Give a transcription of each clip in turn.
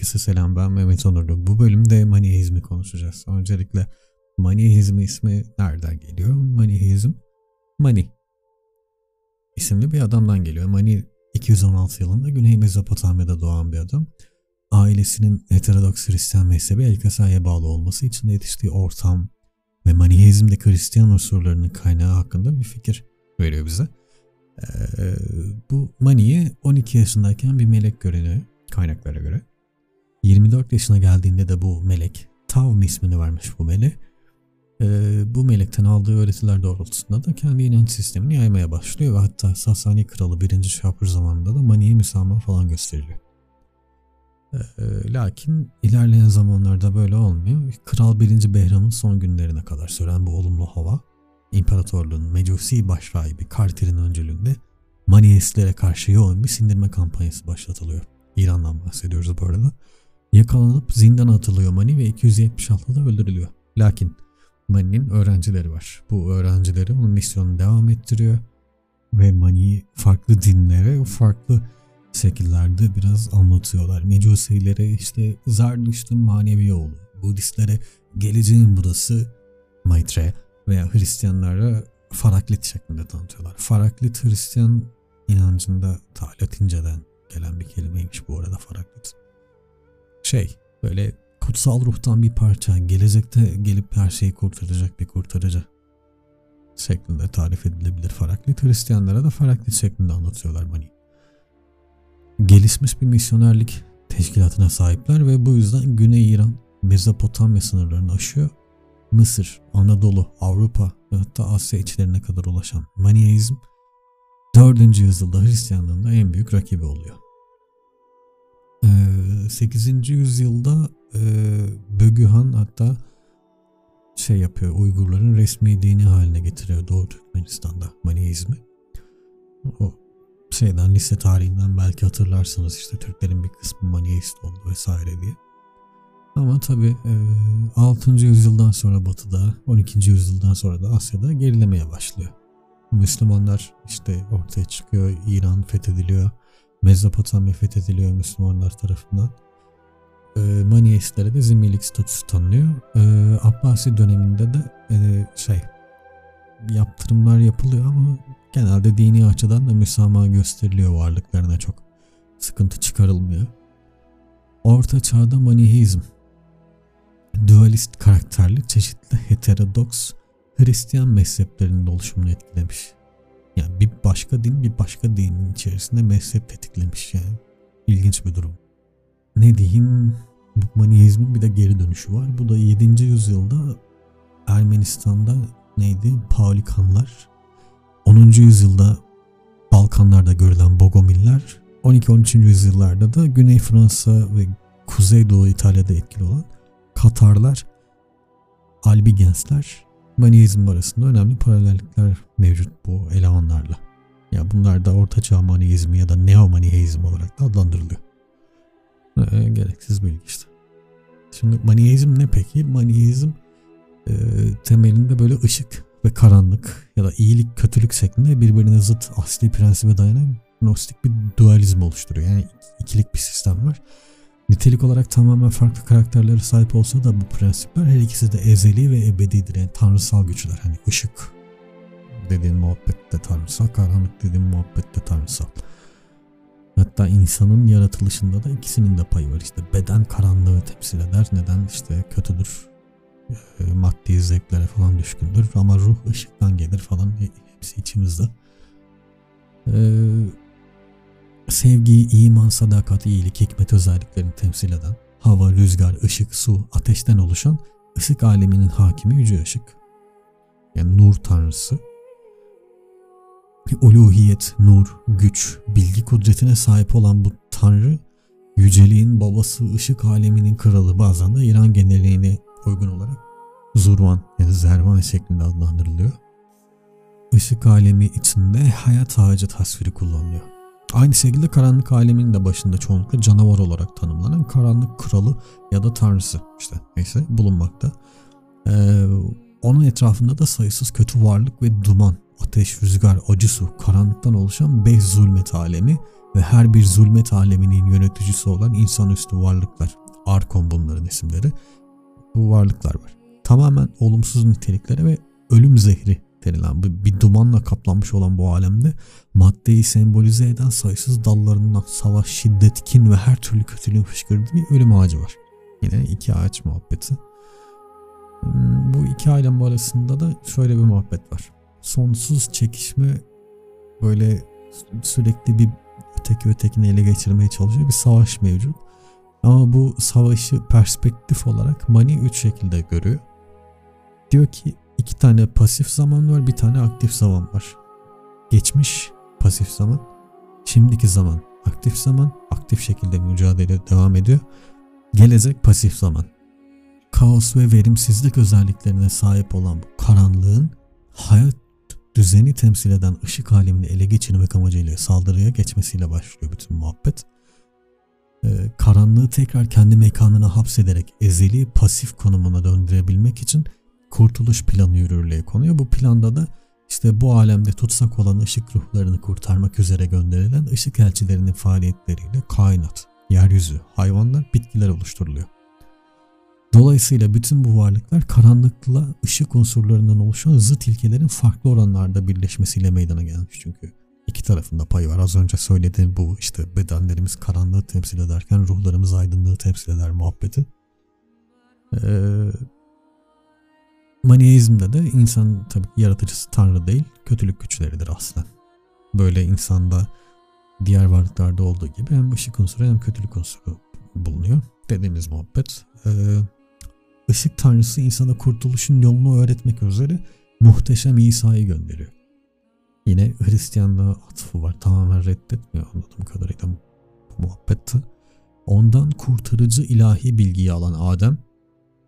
Herkese selam ben Mehmet Onurlu. Bu bölümde Maniheizmi konuşacağız. Öncelikle Maniheizmi ismi nereden geliyor? Maniheizm, Mani isimli bir adamdan geliyor. Mani 216 yılında Güney Mezopotamya'da doğan bir adam. Ailesinin heterodoks Hristiyan mezhebi El bağlı olması için yetiştiği ortam ve Maniheizm'de Hristiyan unsurlarının kaynağı hakkında bir fikir veriyor bize. Ee, bu Mani'ye 12 yaşındayken bir melek görünüyor kaynaklara göre. 24 yaşına geldiğinde de bu melek Tavm ismini vermiş bu mele. Ee, bu melekten aldığı öğretiler doğrultusunda da kendi inanç sistemini yaymaya başlıyor ve hatta Sasani kralı 1. Şapur zamanında da Mani'ye müsamaha falan gösteriliyor. Ee, lakin ilerleyen zamanlarda böyle olmuyor. Kral 1. Behram'ın son günlerine kadar süren bu olumlu hava İmparatorluğun Mecusi başrahibi Carter'in öncülüğünde Maniyeistlere karşı yoğun bir sindirme kampanyası başlatılıyor. İran'dan bahsediyoruz bu arada. Yakalanıp zindana atılıyor Mani ve 276'da öldürülüyor. Lakin Mani'nin öğrencileri var. Bu öğrencileri onun misyonunu devam ettiriyor ve Mani'yi farklı dinlere, farklı şekillerde biraz anlatıyorlar. Mecusilere işte Zardüşt'ün manevi oğlu, Budistlere geleceğin Budası Maitre veya Hristiyanlara Faraklit şeklinde tanıtıyorlar. Faraklit Hristiyan inancında ta Latinceden gelen bir kelimeymiş bu arada Faraklit. Şey böyle kutsal ruhtan bir parça gelecekte gelip her şeyi kurtaracak bir kurtarıcı şeklinde tarif edilebilir Faraklit. Hristiyanlara da Faraklit şeklinde anlatıyorlar Mani. Gelişmiş bir misyonerlik teşkilatına sahipler ve bu yüzden Güney İran Mezopotamya sınırlarını aşıyor. Mısır, Anadolu, Avrupa ve hatta Asya içlerine kadar ulaşan Maniheizm 4. yüzyılda Hristiyanlığın da en büyük rakibi oluyor. 8. yüzyılda e, Bögühan hatta şey yapıyor Uygurların resmi dini haline getiriyor Doğu Türkmenistan'da Maniheizmi. O şeyden lise tarihinden belki hatırlarsınız işte Türklerin bir kısmı Maniheist oldu vesaire diye. Ama tabi e, 6. yüzyıldan sonra batıda 12. yüzyıldan sonra da Asya'da gerilemeye başlıyor. Müslümanlar işte ortaya çıkıyor, İran fethediliyor, Mezopotamya fethediliyor Müslümanlar tarafından. E, de zimmilik statüsü tanınıyor. E, Abbasi döneminde de e, şey yaptırımlar yapılıyor ama genelde dini açıdan da müsamaha gösteriliyor varlıklarına çok sıkıntı çıkarılmıyor. Orta çağda Maniheizm dualist karakterli çeşitli heterodoks Hristiyan mezheplerinin oluşumunu etkilemiş. Yani bir başka din bir başka dinin içerisinde mezhep tetiklemiş yani. İlginç bir durum. Ne diyeyim? Bu Maniheizmin bir de geri dönüşü var. Bu da 7. yüzyılda Ermenistan'da neydi? Paulikanlar. 10. yüzyılda Balkanlarda görülen Bogomiller. 12-13. yüzyıllarda da Güney Fransa ve Kuzeydoğu İtalya'da etkili olan Katarlar, Albigensler, Maniizm arasında önemli paralellikler mevcut bu elemanlarla. Ya bunlar da ortaçağ maniizmi ya da neomaniheizm olarak da adlandırılıyor. Ee, gereksiz bilgi işte. Şimdi maniheizm ne peki? Maniheizm e, temelinde böyle ışık ve karanlık ya da iyilik kötülük şeklinde birbirine zıt asli prensibe dayanan gnostik bir dualizm oluşturuyor. Yani ikilik bir sistem var. Nitelik olarak tamamen farklı karakterlere sahip olsa da bu prensipler her ikisi de ezeli ve ebedidir. Yani tanrısal güçler. Hani ışık dediğin muhabbette tanrısal, karanlık dediğin muhabbette tanrısal. Hatta insanın yaratılışında da ikisinin de payı var. İşte beden karanlığı temsil eder. Neden? işte kötüdür. E, maddi zevklere falan düşkündür. Ama ruh ışıktan gelir falan. Hepsi içimizde. Eee sevgi, iman, sadakat, iyilik, hikmet özelliklerini temsil eden, hava, rüzgar, ışık, su, ateşten oluşan ışık aleminin hakimi yüce ışık. Yani nur tanrısı. Uluhiyet, nur, güç, bilgi kudretine sahip olan bu tanrı yüceliğin babası, ışık aleminin kralı bazen de İran geneliğine uygun olarak Zurvan ya da Zervan şeklinde adlandırılıyor. Işık alemi içinde hayat ağacı tasviri kullanılıyor. Aynı şekilde karanlık aleminin de başında çoğunlukla canavar olarak tanımlanan karanlık kralı ya da tanrısı işte neyse bulunmakta. Ee, onun etrafında da sayısız kötü varlık ve duman ateş, rüzgar, acı su, karanlıktan oluşan beş zulmet alemi ve her bir zulmet aleminin yöneticisi olan insanüstü varlıklar. Arkon bunların isimleri. Bu varlıklar var. Tamamen olumsuz niteliklere ve ölüm zehri denilen bir, bir dumanla kaplanmış olan bu alemde maddeyi sembolize eden sayısız dallarından savaş, şiddet, kin ve her türlü kötülüğün fışkırdığı bir ölüm ağacı var. Yine iki ağaç muhabbeti. Hmm, bu iki alem arasında da şöyle bir muhabbet var. Sonsuz çekişme böyle sürekli bir öteki ötekini ele geçirmeye çalışıyor bir savaş mevcut. Ama bu savaşı perspektif olarak Mani üç şekilde görüyor. Diyor ki iki tane pasif zaman var bir tane aktif zaman var. Geçmiş pasif zaman, şimdiki zaman aktif zaman, aktif şekilde mücadele devam ediyor. Gelecek pasif zaman. Kaos ve verimsizlik özelliklerine sahip olan bu karanlığın hayat düzeni temsil eden ışık alemini ele geçirmek amacıyla saldırıya geçmesiyle başlıyor bütün muhabbet. Ee, karanlığı tekrar kendi mekanına hapsederek ezeli pasif konumuna döndürebilmek için kurtuluş planı yürürlüğe konuyor. Bu planda da işte bu alemde tutsak olan ışık ruhlarını kurtarmak üzere gönderilen ışık elçilerinin faaliyetleriyle kainat, yeryüzü, hayvanlar, bitkiler oluşturuluyor. Dolayısıyla bütün bu varlıklar karanlıkla ışık unsurlarından oluşan zıt ilkelerin farklı oranlarda birleşmesiyle meydana gelmiş çünkü. iki tarafında payı var. Az önce söylediğim bu işte bedenlerimiz karanlığı temsil ederken ruhlarımız aydınlığı temsil eder muhabbeti. Ee, Maniheizmde de insan tabii yaratıcısı tanrı değil, kötülük güçleridir aslında. Böyle insanda diğer varlıklarda olduğu gibi hem ışık unsuru hem kötülük unsuru bulunuyor. Dediğimiz muhabbet. Ee, ışık tanrısı insana kurtuluşun yolunu öğretmek üzere muhteşem İsa'yı gönderiyor. Yine Hristiyanlığa atfı var. Tamamen reddetmiyor anladığım kadarıyla bu muhabbette. Ondan kurtarıcı ilahi bilgiyi alan Adem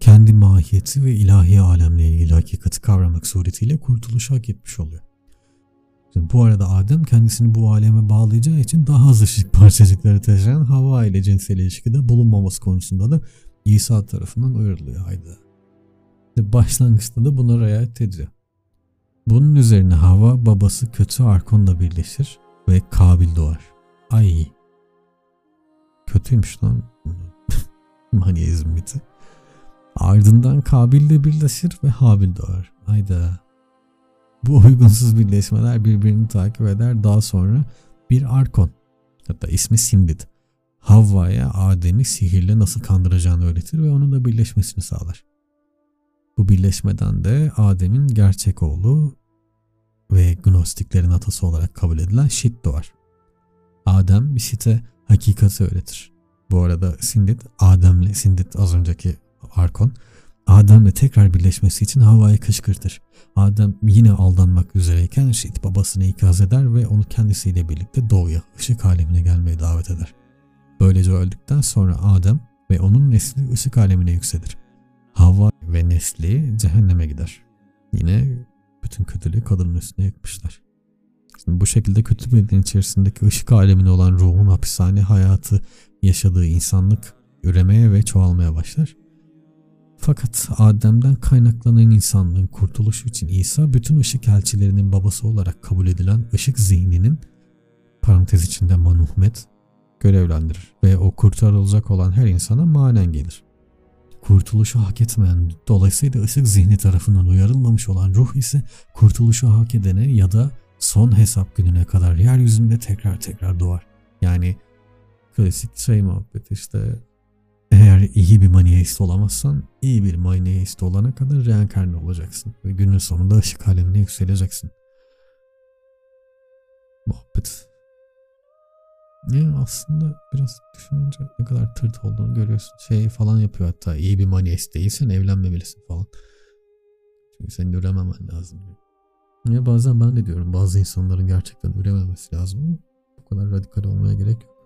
kendi mahiyeti ve ilahi alemle ilgili hakikati kavramak suretiyle kurtuluşu hak etmiş oluyor. Şimdi bu arada Adem kendisini bu aleme bağlayacağı için daha az ışık parçacıkları taşıyan hava ile cinsel ilişkide bulunmaması konusunda da İsa tarafından uyarılıyor hayda. Ve başlangıçta da buna riayet ediyor. Bunun üzerine hava babası kötü Arkon'la birleşir ve Kabil doğar. Ay. Kötüymüş lan. Maniyizm biti. Ardından Kabil de birleşir ve Habil doğar. Hayda. Bu uygunsuz birleşmeler birbirini takip eder. Daha sonra bir Arkon, hatta ismi Sindid, Havva'ya Adem'i sihirle nasıl kandıracağını öğretir ve onun da birleşmesini sağlar. Bu birleşmeden de Adem'in gerçek oğlu ve Gnostiklerin atası olarak kabul edilen Şit doğar. Adem Şit'e hakikati öğretir. Bu arada Sindit, Adem'le Sindit az önceki Arkon Adem'le tekrar birleşmesi için Havva'yı kışkırtır. Adem yine aldanmak üzereyken Şit babasını ikaz eder ve onu kendisiyle birlikte doğuya, ışık alemine gelmeye davet eder. Böylece öldükten sonra Adem ve onun nesli ışık alemine yükselir. Havva ve nesli cehenneme gider. Yine bütün kötülüğü kadının üstüne yıkmışlar. Şimdi bu şekilde kötü beden içerisindeki ışık alemine olan ruhun hapishane hayatı yaşadığı insanlık üremeye ve çoğalmaya başlar. Fakat Adem'den kaynaklanan insanlığın kurtuluşu için İsa bütün ışık elçilerinin babası olarak kabul edilen ışık zihninin parantez içinde Manuhmet görevlendirir ve o kurtarılacak olan her insana manen gelir. Kurtuluşu hak etmeyen, dolayısıyla ışık zihni tarafından uyarılmamış olan ruh ise kurtuluşu hak edene ya da son hesap gününe kadar yeryüzünde tekrar tekrar doğar. Yani klasik şey muhabbet işte eğer iyi bir maniyeist olamazsan iyi bir maniyeist olana kadar reenkarne olacaksın. Ve günün sonunda ışık alemine yükseleceksin. Muhabbet. Yani aslında biraz düşününce ne kadar tırt olduğunu görüyorsun. Şey falan yapıyor hatta iyi bir maniyeist değilsen evlenmemelisin falan. Çünkü seni ürememen lazım. Ya bazen ben de diyorum bazı insanların gerçekten ürememesi lazım ama bu kadar radikal olmaya gerek yok.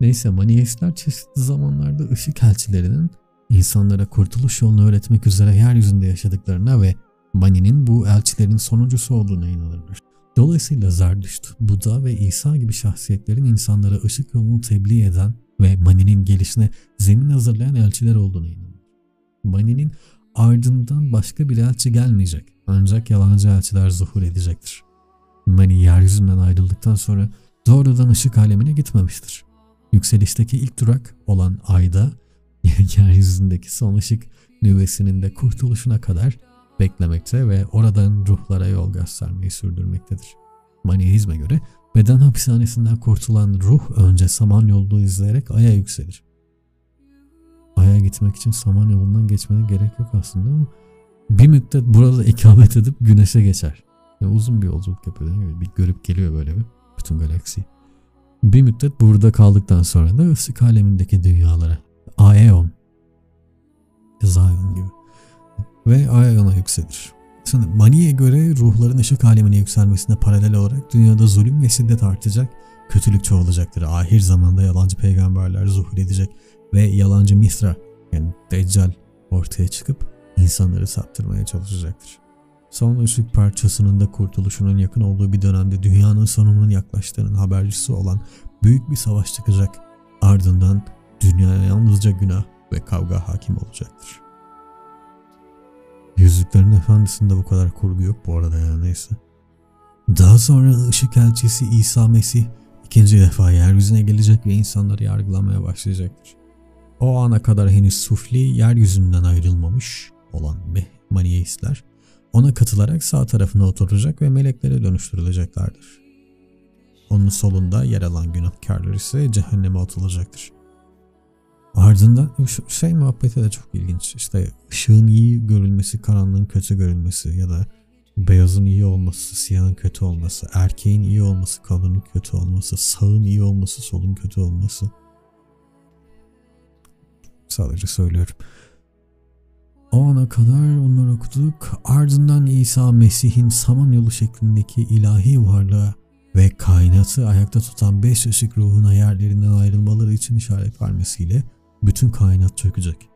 Neyse maniyestler çeşitli zamanlarda ışık elçilerinin insanlara kurtuluş yolunu öğretmek üzere yeryüzünde yaşadıklarına ve Mani'nin bu elçilerin sonuncusu olduğuna inanırlar. Dolayısıyla Zerdüşt, Buda ve İsa gibi şahsiyetlerin insanlara ışık yolunu tebliğ eden ve Mani'nin gelişine zemin hazırlayan elçiler olduğuna inanır. Mani'nin ardından başka bir elçi gelmeyecek. Ancak yalancı elçiler zuhur edecektir. Mani yeryüzünden ayrıldıktan sonra doğrudan ışık alemine gitmemiştir. Yükselişteki ilk durak olan ayda yeryüzündeki son ışık nüvesinin de kurtuluşuna kadar beklemekte ve oradan ruhlara yol göstermeyi sürdürmektedir. Maniheizme göre beden hapishanesinden kurtulan ruh önce Samanyolu'nu izleyerek Ay'a yükselir. Ay'a gitmek için Samanyolu'ndan geçmene gerek yok aslında ama bir müddet burada ikamet edip güneşe geçer. Yani uzun bir yolculuk yapıyor. Değil? Bir görüp geliyor böyle bir bütün galaksiyi. Bir müddet burada kaldıktan sonra da ışık alemindeki dünyalara Aeon Zion gibi ve Aeon'a yükselir. Şimdi Mani'ye göre ruhların ışık alemine yükselmesine paralel olarak dünyada zulüm ve şiddet artacak, kötülük çoğalacaktır. Ahir zamanda yalancı peygamberler zuhur edecek ve yalancı Misra yani Deccal ortaya çıkıp insanları saptırmaya çalışacaktır. Son ışık parçasının da kurtuluşunun yakın olduğu bir dönemde dünyanın sonunun yaklaştığının habercisi olan büyük bir savaş çıkacak. Ardından dünyaya yalnızca günah ve kavga hakim olacaktır. Yüzüklerin Efendisi'nde bu kadar kurgu yok bu arada ya neyse. Daha sonra ışık elçisi İsa Mesih ikinci defa yeryüzüne gelecek ve insanları yargılamaya başlayacaktır. O ana kadar henüz sufli yeryüzünden ayrılmamış olan maniyeistler ona katılarak sağ tarafına oturacak ve meleklere dönüştürüleceklerdir. Onun solunda yer alan günahkarlar ise cehenneme atılacaktır. Ardından şey muhabbeti de çok ilginç. İşte ışığın iyi görülmesi, karanlığın kötü görülmesi ya da beyazın iyi olması, siyahın kötü olması, erkeğin iyi olması, kadının kötü olması, sağın iyi olması, solun kötü olması. Sadece söylüyorum. O ana kadar onları okuduk. Ardından İsa Mesih'in samanyolu şeklindeki ilahi varlığa ve kainatı ayakta tutan beş ışık ruhuna yerlerinden ayrılmaları için işaret vermesiyle bütün kainat çökecek.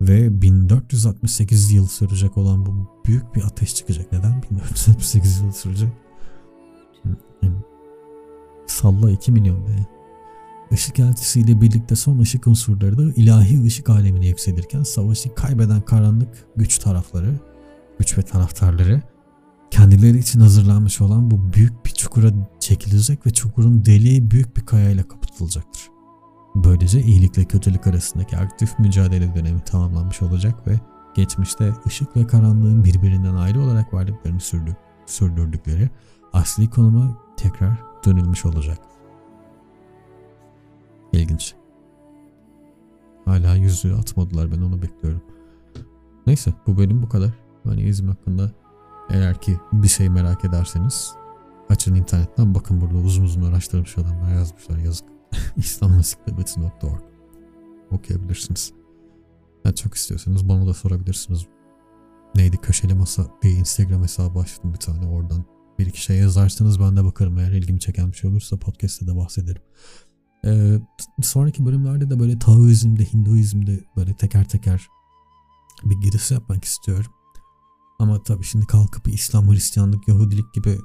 Ve 1468 yıl sürecek olan bu büyük bir ateş çıkacak. Neden 1468 yıl sürecek? Yani, salla 2 milyon be. Işık elçisiyle birlikte son ışık unsurları da ilahi ışık alemine yükselirken savaşı kaybeden karanlık güç tarafları, güç ve taraftarları kendileri için hazırlanmış olan bu büyük bir çukura çekilecek ve çukurun deliği büyük bir kayayla kapatılacaktır. Böylece iyilikle kötülük arasındaki aktif mücadele dönemi tamamlanmış olacak ve geçmişte ışık ve karanlığın birbirinden ayrı olarak varlıklarını sürdü, sürdürdükleri asli konuma tekrar dönülmüş olacak. İlginç. Hala yüzüğü atmadılar ben onu bekliyorum. Neyse bu bölüm bu kadar. Hani izim hakkında eğer ki bir şey merak ederseniz açın internetten bakın burada uzun uzun araştırmış adamlar yazmışlar yazık. İslamasiklebeti.org okuyabilirsiniz. Yani çok istiyorsanız bana da sorabilirsiniz. Neydi köşeli masa bir Instagram hesabı açtım bir tane oradan. Bir iki şey yazarsanız ben de bakarım. Eğer ilgimi çeken bir şey olursa podcast'te de bahsederim. Ee, sonraki bölümlerde de böyle Taoizm'de, Hinduizm'de böyle teker teker bir giriş yapmak istiyorum. Ama tabii şimdi kalkıp İslam, Hristiyanlık, Yahudilik gibi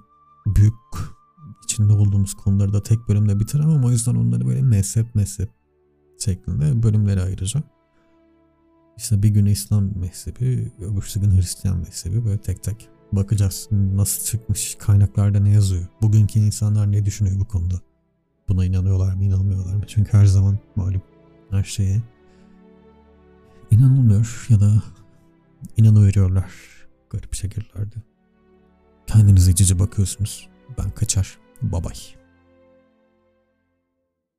büyük içinde olduğumuz konuları da tek bölümde bitiremem. O yüzden onları böyle mezhep mezhep şeklinde bölümlere ayıracağım. İşte bir gün İslam mezhebi, öbürsü gün Hristiyan mezhebi böyle tek tek bakacağız. Nasıl çıkmış, kaynaklarda ne yazıyor, bugünkü insanlar ne düşünüyor bu konuda. Buna inanıyorlar mı, inanmıyorlar mı? Çünkü her zaman malum her şeye inanılmıyor ya da inanıveriyorlar garip şekillerde. Kendinize cici bakıyorsunuz. Ben kaçar. Bye.